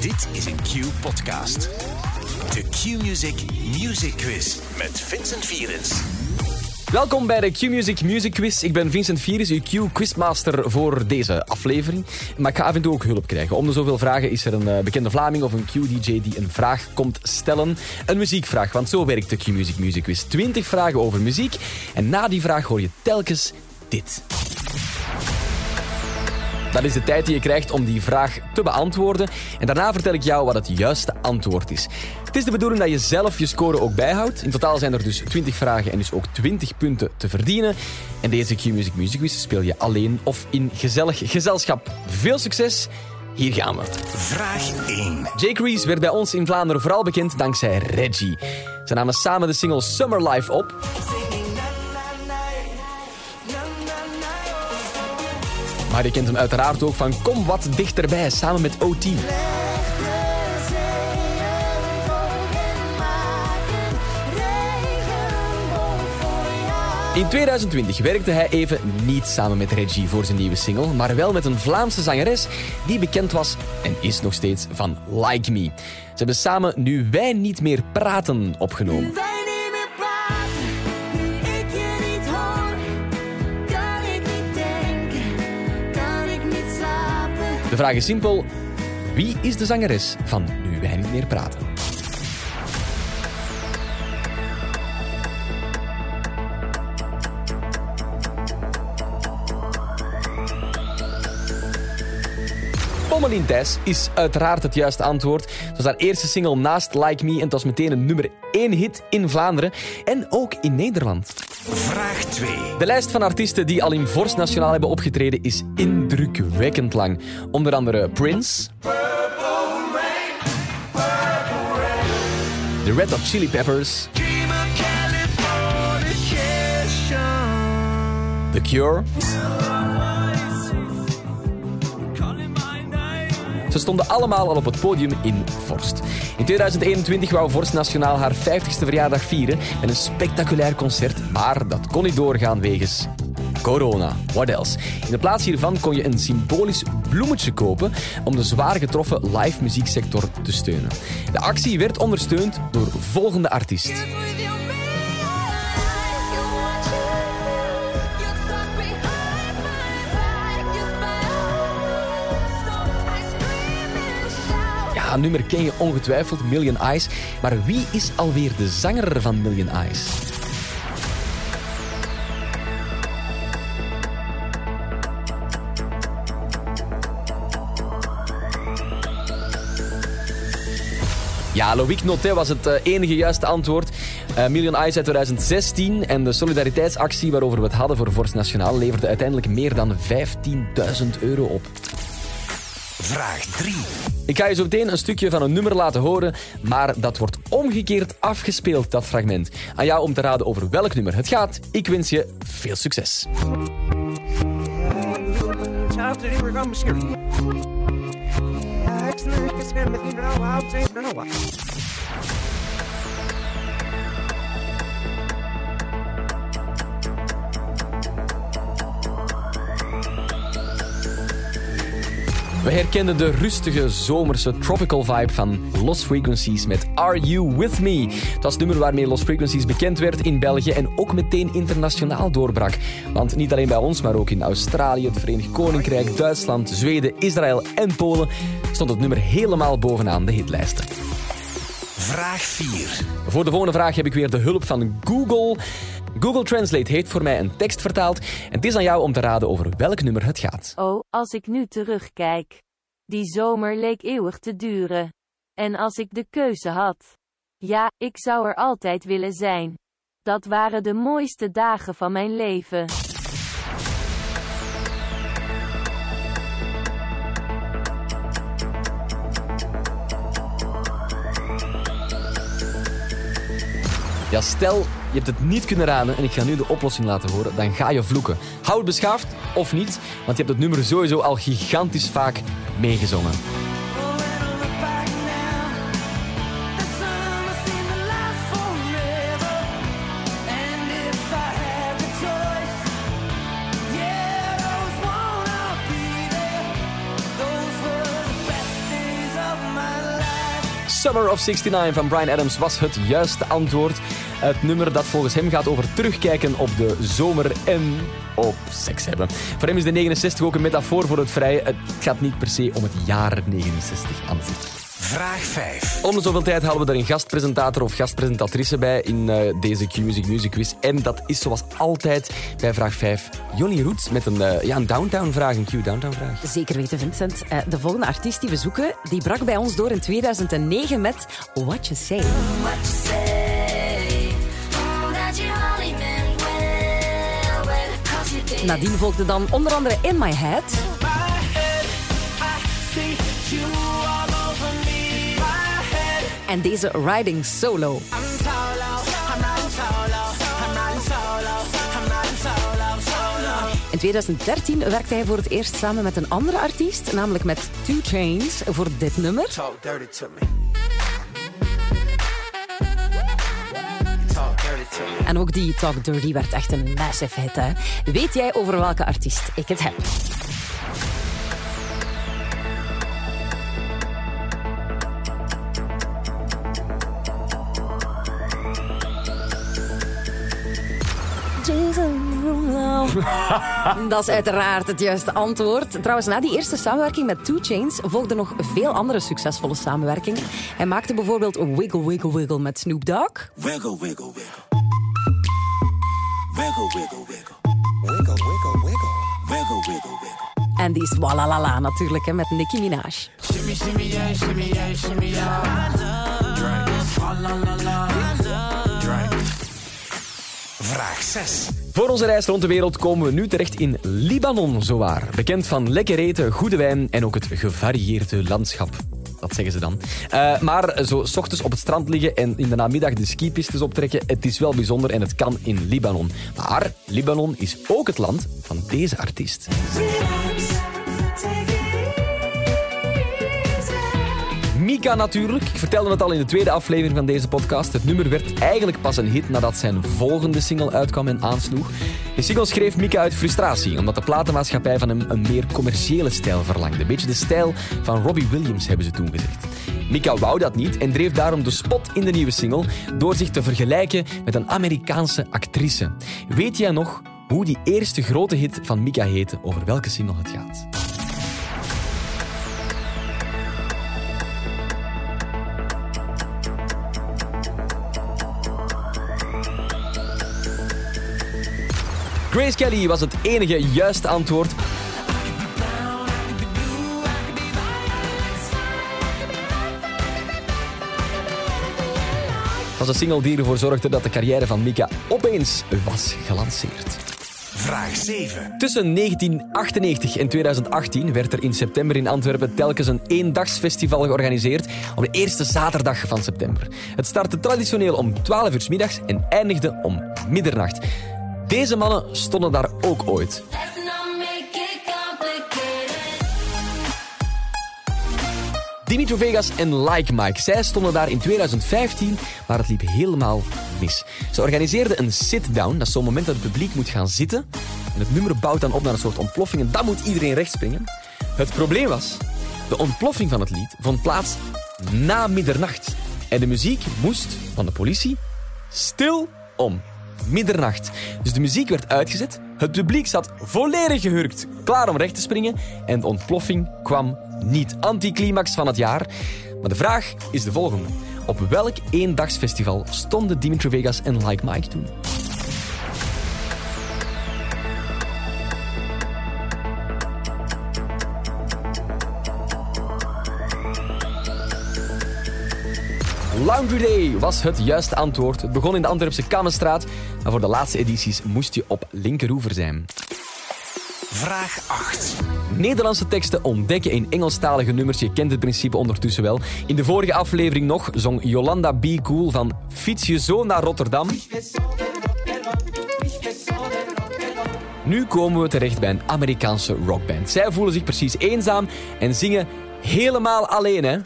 Dit is een Q-podcast. De Q-Music Music Quiz met Vincent Vierens. Welkom bij de Q-Music Music Quiz. Ik ben Vincent Vieris, uw Q-quizmaster voor deze aflevering. Maar ik ga af en toe ook hulp krijgen. Om de zoveel vragen is er een eh, bekende Vlaming of een Q-DJ die een vraag komt stellen. Een muziekvraag, want zo werkt de Q-Music Music Quiz. 20 vragen over muziek. En na die vraag hoor je telkens dit. Dat is de tijd die je krijgt om die vraag te beantwoorden. En daarna vertel ik jou wat het juiste antwoord is. Het is de bedoeling dat je zelf je score ook bijhoudt. In totaal zijn er dus 20 vragen en dus ook 20 punten te verdienen. En deze Q-Music Music Quiz speel je alleen of in gezellig gezelschap. Veel succes! Hier gaan we. Vraag 1. Jake Reese werd bij ons in Vlaanderen vooral bekend dankzij Reggie. Ze namen samen de single Summer Life op. Maar je kent hem uiteraard ook van Kom wat dichterbij samen met OT. In 2020 werkte hij even niet samen met Reggie voor zijn nieuwe single, maar wel met een Vlaamse zangeres die bekend was en is nog steeds van Like Me. Ze hebben samen Nu Wij Niet Meer Praten opgenomen. De vraag is simpel. Wie is de zangeres van Nu Wij Niet Meer Praten? Pommelien Thijs is uiteraard het juiste antwoord. Het was haar eerste single naast Like Me en het was meteen een nummer 1 hit in Vlaanderen en ook in Nederland. Vraag 2. De lijst van artiesten die al in Vorst Nationaal hebben opgetreden is indrukwekkend lang. Onder andere Prince, The Red Hot Chili Peppers, The Cure. Ze stonden allemaal al op het podium in Vorst. In 2021 wou Vorst Nationaal haar 50ste verjaardag vieren met een spectaculair concert, maar dat kon niet doorgaan wegens corona. What else? In de plaats hiervan kon je een symbolisch bloemetje kopen om de zwaar getroffen live muzieksector te steunen. De actie werd ondersteund door volgende artiest. Ja, nummer ken je ongetwijfeld, Million Eyes. Maar wie is alweer de zanger van Million Eyes? Ja, Loïc Notet was het eh, enige juiste antwoord. Eh, Million Eyes uit 2016 en de solidariteitsactie waarover we het hadden voor Vorst Nationaal leverde uiteindelijk meer dan 15.000 euro op. Vraag 3. Ik ga je zo meteen een stukje van een nummer laten horen, maar dat wordt omgekeerd afgespeeld, dat fragment. Aan jou om te raden over welk nummer het gaat. Ik wens je veel succes. We herkennen de rustige zomerse tropical vibe van Lost Frequencies met Are You With Me? Het was het nummer waarmee Lost Frequencies bekend werd in België en ook meteen internationaal doorbrak. Want niet alleen bij ons, maar ook in Australië, het Verenigd Koninkrijk, Duitsland, Zweden, Israël en Polen stond het nummer helemaal bovenaan de hitlijsten. Vraag 4. Voor de volgende vraag heb ik weer de hulp van Google. Google Translate heeft voor mij een tekst vertaald en het is aan jou om te raden over welk nummer het gaat. Oh, als ik nu terugkijk. Die zomer leek eeuwig te duren. En als ik de keuze had. Ja, ik zou er altijd willen zijn. Dat waren de mooiste dagen van mijn leven. Ja, stel, je hebt het niet kunnen raden en ik ga nu de oplossing laten horen, dan ga je vloeken. Hou het beschaafd of niet, want je hebt het nummer sowieso al gigantisch vaak meegezongen. Summer of 69 van Brian Adams was het juiste antwoord. Het nummer dat volgens hem gaat over terugkijken op de zomer en op seks hebben. Voor hem is de 69 ook een metafoor voor het vrije. Het gaat niet per se om het jaar 69 aan zich. Vraag 5. Om de zoveel tijd halen we er een gastpresentator of gastpresentatrice bij in eh, deze Q-Music Music Quiz. En dat is zoals altijd bij vraag 5 Johnny Roots met een, eh, ja, een downtown-vraag, een Q-downtown-vraag. Zeker weten, Vincent. Eh, de volgende artiest die we zoeken, die brak bij ons door in 2009 met What You Say. What you say? Nadien volgde dan onder andere In My Head. En deze Riding Solo. In 2013 werkte hij voor het eerst samen met een andere artiest, namelijk met Two Chains, voor dit nummer. En ook die Talk Dirty werd echt een massive hit. Hè? Weet jij over welke artiest ik het heb? Dat is uiteraard het juiste antwoord. Trouwens, na die eerste samenwerking met Two Chains volgden nog veel andere succesvolle samenwerkingen. Hij maakte bijvoorbeeld Wiggle Wiggle Wiggle met Snoop Dogg. Wiggle, wiggle, wiggle. Wiggle, wiggle, wiggle. Wiggle, wiggle, wiggle. Wiggle, wiggle, wiggle. En die is Walalala natuurlijk, hè, met Nicki Minaj. Shimmy, shimmy, yeah, shimmy, yeah, shimmy, yeah. Drink. La, la, la. Drink. Vraag 6. Voor onze reis rond de wereld komen we nu terecht in Libanon, zowaar. Bekend van lekker eten, goede wijn en ook het gevarieerde landschap. Dat zeggen ze dan. Eh, maar zo s ochtends op het strand liggen en in de namiddag de skipistes optrekken, het is wel bijzonder en het kan in Libanon. Maar Libanon is ook het land van deze artiest. Mika natuurlijk. Ik vertelde het al in de tweede aflevering van deze podcast. Het nummer werd eigenlijk pas een hit nadat zijn volgende single uitkwam en aansloeg. De single schreef Mika uit frustratie, omdat de platenmaatschappij van hem een meer commerciële stijl verlangde. Een beetje de stijl van Robbie Williams, hebben ze toen gezegd. Mika wou dat niet en dreef daarom de spot in de nieuwe single door zich te vergelijken met een Amerikaanse actrice. Weet jij nog hoe die eerste grote hit van Mika heette, over welke single het gaat? Grace Kelly was het enige juiste antwoord. Het was een single die ervoor zorgde dat de carrière van Mika opeens was gelanceerd. Vraag 7. Tussen 1998 en 2018 werd er in september in Antwerpen telkens een eendagsfestival georganiseerd op de eerste zaterdag van september. Het startte traditioneel om 12 uur middags en eindigde om middernacht. Deze mannen stonden daar ook ooit. Dimitro Vegas en Like Mike. Zij stonden daar in 2015, maar het liep helemaal mis. Ze organiseerden een sit-down, dat is zo'n moment dat het publiek moet gaan zitten. En het nummer bouwt dan op naar een soort ontploffing en dan moet iedereen rechtspringen. Het probleem was, de ontploffing van het lied vond plaats na middernacht. En de muziek moest van de politie stil om middernacht. Dus de muziek werd uitgezet, het publiek zat volledig gehurkt, klaar om recht te springen en de ontploffing kwam niet. Anticlimax van het jaar. Maar de vraag is de volgende. Op welk eendagsfestival stonden Dimitri Vegas en Like Mike toen? Laundry Day was het juiste antwoord. Het begon in de Antwerpse Kammenstraat, maar voor de laatste edities moest je op linkeroever zijn. Vraag 8. Nederlandse teksten ontdekken in Engelstalige nummers. Je kent het principe ondertussen wel. In de vorige aflevering nog zong Jolanda B. Cool van Fiets je zo naar Rotterdam. Nu komen we terecht bij een Amerikaanse rockband. Zij voelen zich precies eenzaam en zingen helemaal alleen, hè?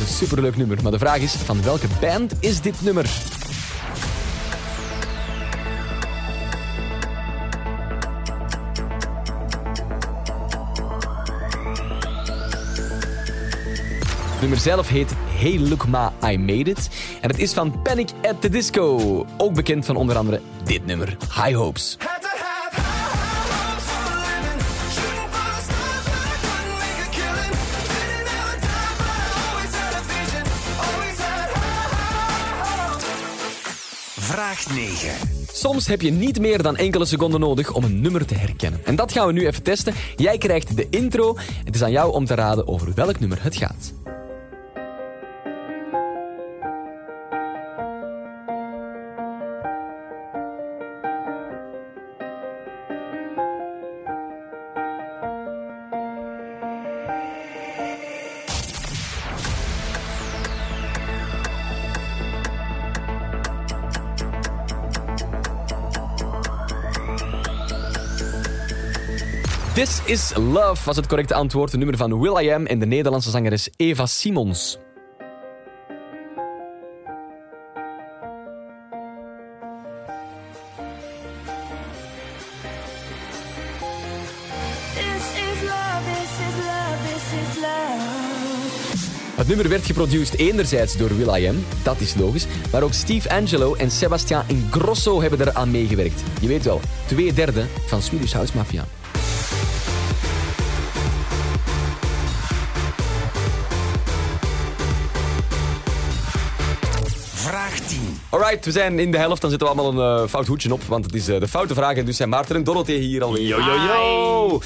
is een superleuk nummer. Maar de vraag is, van welke band is dit nummer? Het nummer zelf heet Hey Look Ma, I Made It. En het is van Panic at the Disco. Ook bekend van onder andere dit nummer, High Hopes. Vraag 9. Soms heb je niet meer dan enkele seconden nodig om een nummer te herkennen. En dat gaan we nu even testen. Jij krijgt de intro. Het is aan jou om te raden over welk nummer het gaat. This is Love was het correcte antwoord. Het nummer van Will I Am en de Nederlandse zangeres Eva Simons. This is love, this is love, this is love. Het nummer werd geproduceerd enerzijds door Will.i.am, dat is logisch, maar ook Steve Angelo en Sebastian Ingrosso hebben er aan meegewerkt. Je weet wel, twee derde van Swedish House Mafia. Alright, we zijn in de helft, dan zitten we allemaal een eh, fout hoedje op, want het is eh, de foute vraag en dus zijn Maarten en Dorothee hier alweer. Yo, yo, yo.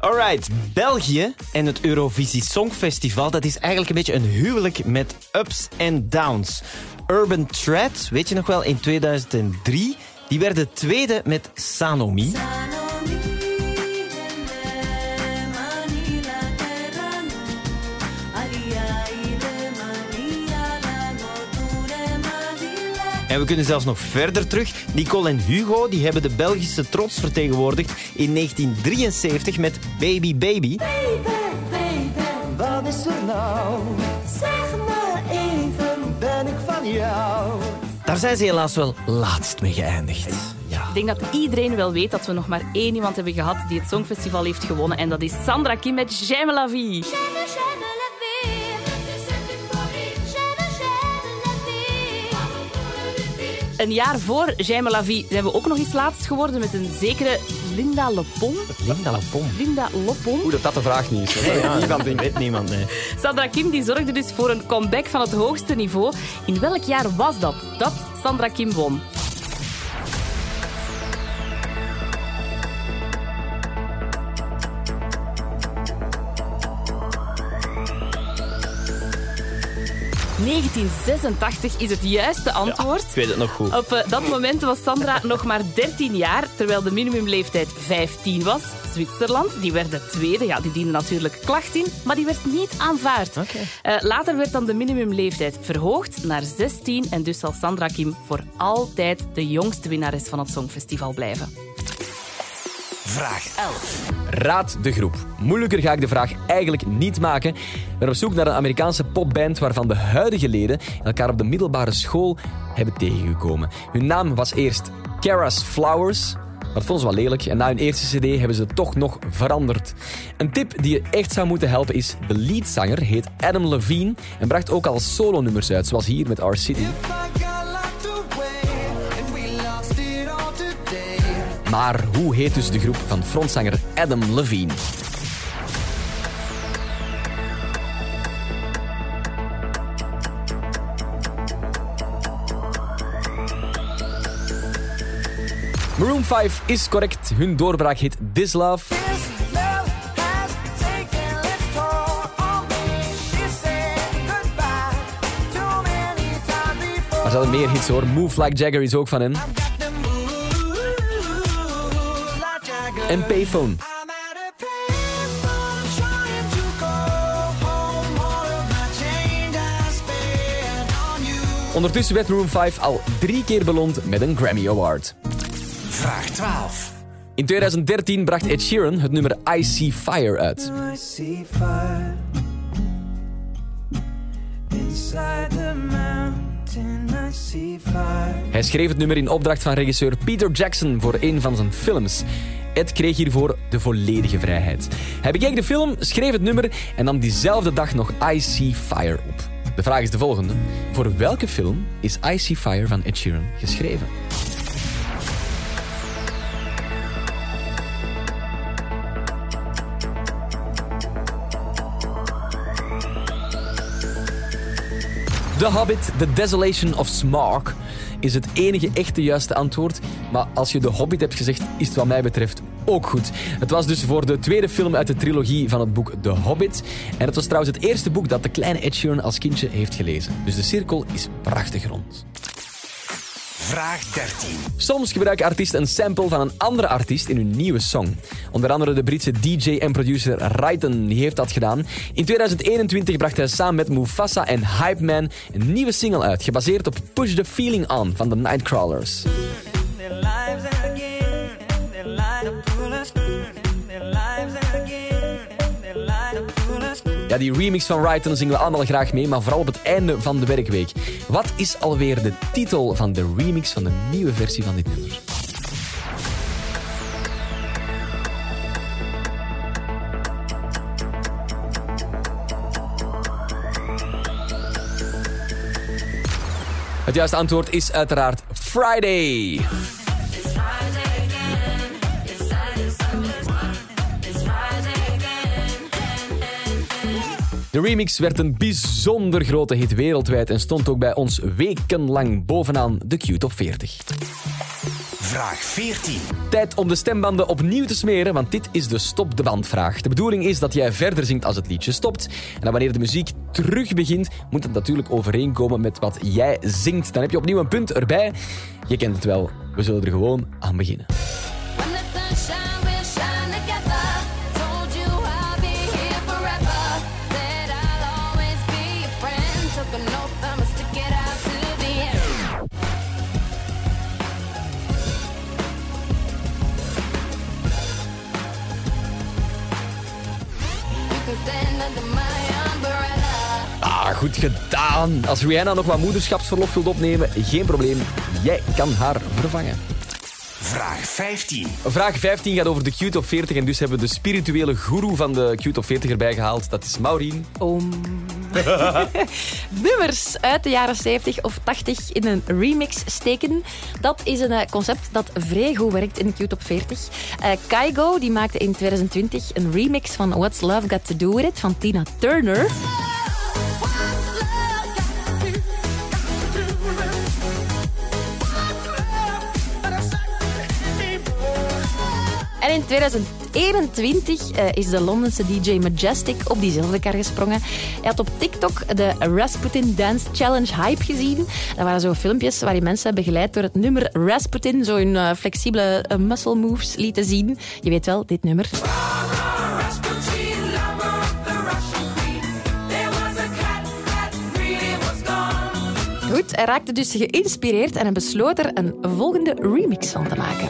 Alright, België en het Eurovisie Songfestival, dat is eigenlijk een beetje een huwelijk met ups en downs. Urban Thread, weet je nog wel, in 2003, die werden tweede met Sanomi. En we kunnen zelfs nog verder terug. Nicole en Hugo die hebben de Belgische trots vertegenwoordigd in 1973 met Baby Baby. Wat is er nou? Zeg maar even, ben ik van jou? Daar zijn ze helaas wel laatst mee geëindigd. Ja. Ik denk dat iedereen wel weet dat we nog maar één iemand hebben gehad die het Songfestival heeft gewonnen. En dat is Sandra Kim met J'aime la vie. J'aime, j'aime la Een jaar voor J'aime la vie zijn we ook nog eens laatst geworden met een zekere Linda Lepon. Linda Lapon. Linda Lopon. Hoe dat dat de vraag niet is. Niemand weet niemand, nee. Sandra Kim die zorgde dus voor een comeback van het hoogste niveau. In welk jaar was dat? Dat Sandra Kim won. ...1986 is het juiste antwoord. Ik weet het nog goed. Op eh, dat moment was Sandra nog maar 13 jaar, terwijl de minimumleeftijd 15 was. Zwitserland, die werd de tweede. Ja, die diende natuurlijk klacht in, maar die werd niet aanvaard. Eh, later werd dan de minimumleeftijd verhoogd naar 16 en dus zal Sandra Kim voor altijd de jongste winnares van het Songfestival blijven. Vraag 11. Raad de groep. Moeilijker ga ik de vraag eigenlijk niet maken. Ik ben op zoek naar een Amerikaanse popband waarvan de huidige leden elkaar op de middelbare school hebben tegengekomen. Hun naam was eerst Kara's Flowers. Dat vonden ze wel lelijk en na hun eerste cd hebben ze het toch nog veranderd. Een tip die je echt zou moeten helpen is... de leadzanger heet Adam Levine en bracht ook al solo-nummers uit, zoals hier met Our City. Maar hoe heet dus de groep van frontzanger Adam Levine? Maroon 5 is correct. Hun doorbraak heet This Love. This love has taken its toll on me. She said goodbye too many times before. Maar ze hadden meer hits hoor. Move Like Jagger is ook van hen. On you. Ondertussen werd Maroon 5 al drie keer beloond met een Grammy Award. Vraag 12. In 2013 bracht Ed Sheeran het nummer I See Fire uit. I see fire inside the mountain. I see fire. Hij schreef het nummer in opdracht van regisseur Peter Jackson voor een van zijn films. Ed kreeg hiervoor de volledige vrijheid. Hij bekeek de film, schreef het nummer en nam diezelfde dag nog I See Fire op. De vraag is de volgende. Voor welke film is I See Fire van Ed Sheeran geschreven? The Hobbit, The Desolation of Smaug is het enige echte juiste antwoord. Maar als je The Hobbit hebt gezegd, is het wat mij betreft ook goed. Het was dus voor de tweede film uit de trilogie van het boek The Hobbit. En het was trouwens het eerste boek dat de kleine Ed Sheeran als kindje heeft gelezen. Dus de cirkel is prachtig rond. Vraag 13. Soms gebruiken artiesten een sample van een andere artiest in hun nieuwe song. Onder andere de Britse DJ en producer die heeft dat gedaan. In 2021 bracht hij samen met Mufasa en Hype Man een nieuwe single uit, gebaseerd op Push the Feeling On van de Nightcrawlers. Ja, die remix van Raiten zingen we allemaal graag mee, maar vooral op het einde van de werkweek. Wat is alweer de titel van de remix van de nieuwe versie van dit nummer? Het juiste antwoord is uiteraard Friday. De remix werd een bijzonder grote hit wereldwijd en stond ook bij ons wekenlang bovenaan de Q-top 40. Vraag 14. Tijd om de stembanden opnieuw te smeren, want dit is de stop de bandvraag. De bedoeling is dat jij verder zingt als het liedje stopt. En dan wanneer de muziek terug begint, moet het natuurlijk overeenkomen met wat jij zingt. Dan heb je opnieuw een punt erbij. Je kent het wel. We zullen er gewoon aan beginnen. Ah, goed gedaan. Als Rihanna nog wat moederschapsverlof wilt opnemen, geen probleem. Jij kan haar vervangen. Vraag 15. Vraag 15 gaat over de Q-top 40 en dus hebben we de spirituele guru van de Q-top 40 erbij gehaald. Dat is Maureen. Om. Nummers uit de jaren 70 of 80 in een remix steken. Dat is een eh, concept dat vrij goed werkt in Q-top 40. Eh Kygo die maakte in 2020 een remix van What's Love Got To Do With It van Tina Turner. En in 2021 eh, is de Londense DJ Majestic op diezelfde kar gesprongen. Hij had op TikTok de Rasputin Dance Challenge hype gezien. Dat waren zo filmpjes waarin mensen begeleid door het nummer Rasputin zo hun eh, flexibele eh, muscle moves lieten zien. Je weet wel, dit nummer. Goed, hij raakte dus geïnspireerd en besloot er een volgende remix van te maken.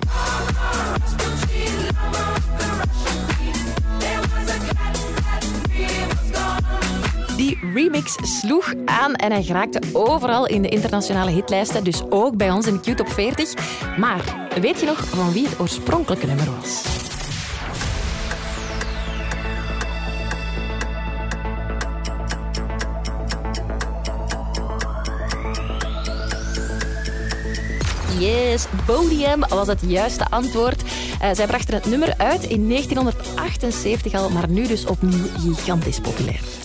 Remix sloeg aan en hij geraakte overal in de internationale hitlijsten, dus ook bij ons in de Q-top 40. Maar weet je nog van wie het oorspronkelijke nummer was? Yes, Podium was het juiste antwoord. Eh, zij brachten het nummer uit in 1978 al, maar nu dus opnieuw gigantisch populair.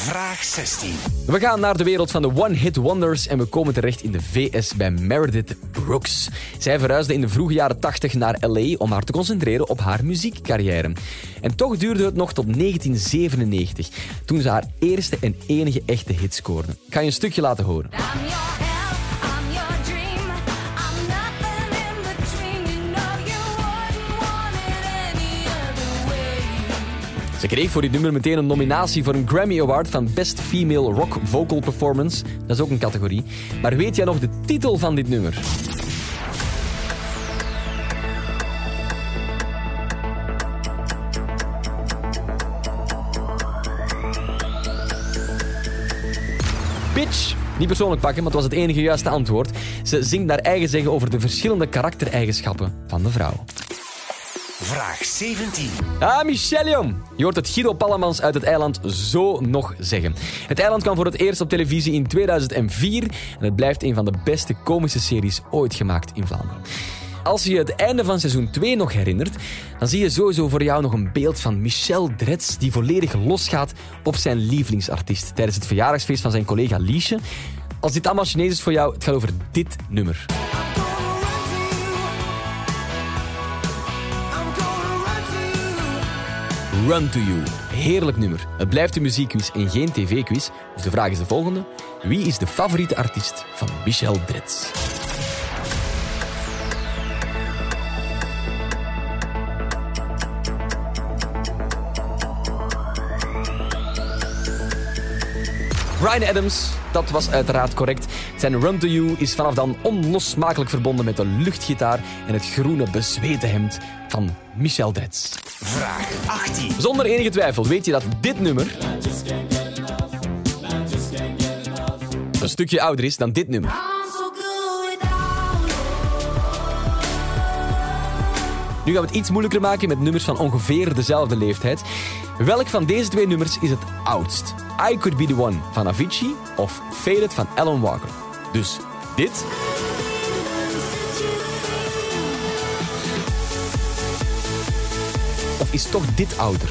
Vraag 16. We gaan naar de wereld van de one-hit wonders en we komen terecht in de VS bij Meredith Brooks. Zij verhuisde in de vroege jaren 80 naar LA om haar te concentreren op haar muziekcarrière. En toch duurde het nog tot 1997, toen ze haar eerste en enige echte hit scoorde. Ik ga je een stukje laten horen. Ze kreeg voor dit nummer meteen een nominatie voor een Grammy Award van Best Female Rock Vocal Performance. Dat is ook een categorie. Maar weet jij nog de titel van dit nummer? Bitch. Niet persoonlijk pakken, maar het was het enige juiste antwoord. Ze zingt naar eigen zeggen over de verschillende karaktereigenschappen van de vrouw. Vraag 17. Ah, Michel, jong. Je hoort het Guido Pallemans uit het eiland zo nog zeggen. Het eiland kwam voor het eerst op televisie in 2004 en het blijft een van de beste komische series ooit gemaakt in Vlaanderen. Als je je het einde van seizoen 2 nog herinnert, dan zie je sowieso voor jou nog een beeld van Michel Dretz die volledig losgaat op zijn lievelingsartiest tijdens het verjaardagsfeest van zijn collega Liesje. Als dit allemaal Chinees is voor jou, het gaat over dit nummer. Run to You. Heerlijk nummer. Het blijft een muziekquiz en geen tv-quiz. Dus de vraag is de volgende. Wie is de favoriete artiest van Michel Dretz? Brian Adams, dat was uiteraard correct. Zijn Run to You is vanaf dan onlosmakelijk verbonden met de luchtgitaar en het groene bezweten hemd van Michel Dretz. Vraag 18. Zonder enige twijfel weet je dat dit nummer een stukje ouder is dan dit nummer. Nu gaan we het iets moeilijker maken met nummers van ongeveer dezelfde leeftijd. Welk van deze twee nummers is het oudst? I Could Be The One van Avicii of Faded van Alan Walker? Dus dit is toch dit ouder?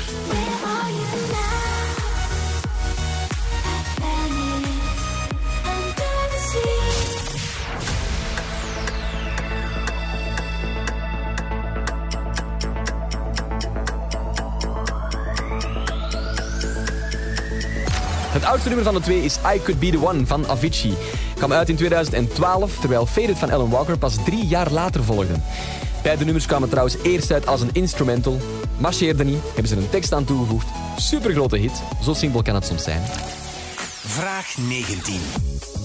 Het oudste nummer van de twee is I Could Be The One van Avicii. Kwam uit in 2012, terwijl Faded van Alan Walker pas drie jaar later volgde. Beide nummers kwamen trouwens eerst uit als een instrumental. Marcheerde niet, hebben ze er een tekst aan toegevoegd. Supergrote hit, zo simpel kan het soms zijn. Vraag 19.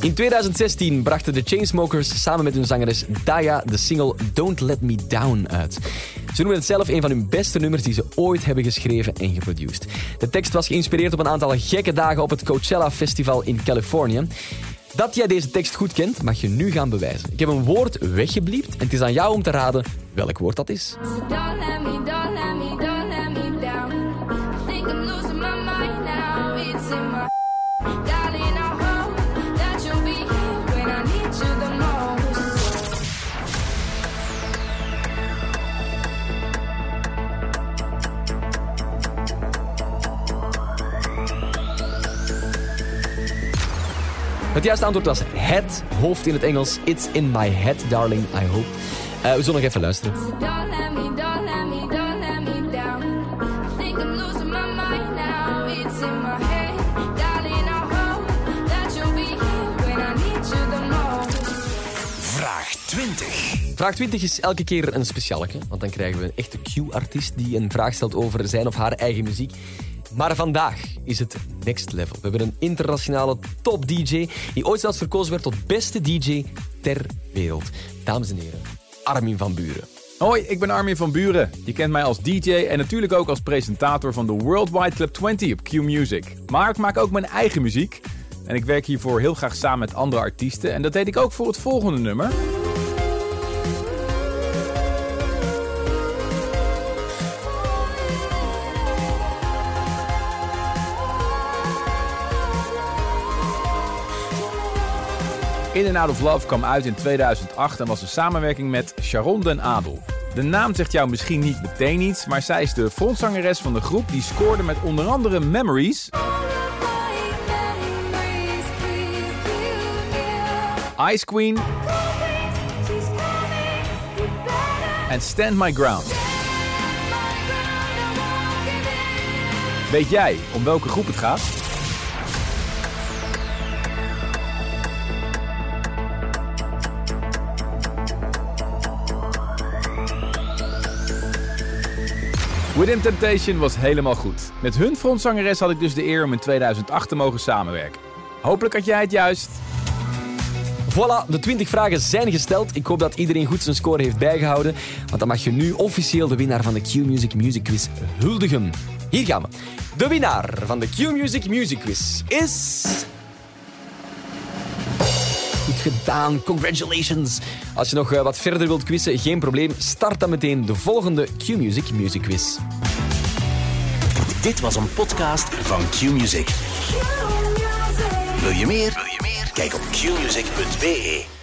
In 2016 brachten de Chainsmokers samen met hun zangeres Daya de single Don't Let Me Down uit. Ze noemen het zelf een van hun beste nummers die ze ooit hebben geschreven en geproduceerd. De tekst was geïnspireerd op een aantal gekke dagen op het Coachella Festival in Californië. Dat jij deze tekst goed kent, mag je nu gaan bewijzen. Ik heb een woord weggebliept en het is aan jou om te raden welk woord dat is. Het juiste antwoord was het hoofd in het Engels. It's in my head, darling, I hope. Eh, we zullen nog even luisteren. Don't let me, don't let me, don't let me down. I think I'm losing my mind now. It's in my head, darling. I hope that you'll be here when I need you the most. Vraag 20. Vraag 20 is elke keer een specialeke, want dan krijgen we een echte Q-artiest die een vraag stelt over zijn of haar eigen muziek. Maar vandaag is het next level. We hebben een internationale top-DJ die ooit zelfs verkozen werd tot beste DJ ter wereld. Dames en heren, Armin van Buren. Hoi, ik ben Armin van Buren. Je kent mij als DJ en natuurlijk ook als presentator van de Worldwide Club 20 op Q Music. Maar ik maak ook mijn eigen muziek. En ik werk hiervoor heel graag samen met andere artiesten. En dat deed ik ook voor het volgende nummer. In and Out of Love kwam uit in 2008 en was een samenwerking met Sharon den Adel. De naam zegt jou misschien niet meteen iets, maar zij is de frontzangeres van de groep die scoorde met onder andere Memories, Ice Queen en Stand My Ground. Weet jij om welke groep het gaat? Within Temptation was helemaal goed. Met hun frontzangeres had ik dus de eer om in 2008 te mogen samenwerken. Hopelijk had jij het juist. Voilà, de 20 vragen zijn gesteld. Ik hoop dat iedereen goed zijn score heeft bijgehouden. Want dan mag je nu officieel de winnaar van de Q-Music Music Quiz huldigen. Hier gaan we. De winnaar van de Q-Music Music Quiz is... Goed gedaan, congratulations. Als je nog eh, wat verder wilt quizzen, geen probleem. Start dan meteen de volgende Q-Music Music Quiz. Dit was een podcast van Q-Music. Wil je meer? Wil je meer? Kijk op qmusic.be.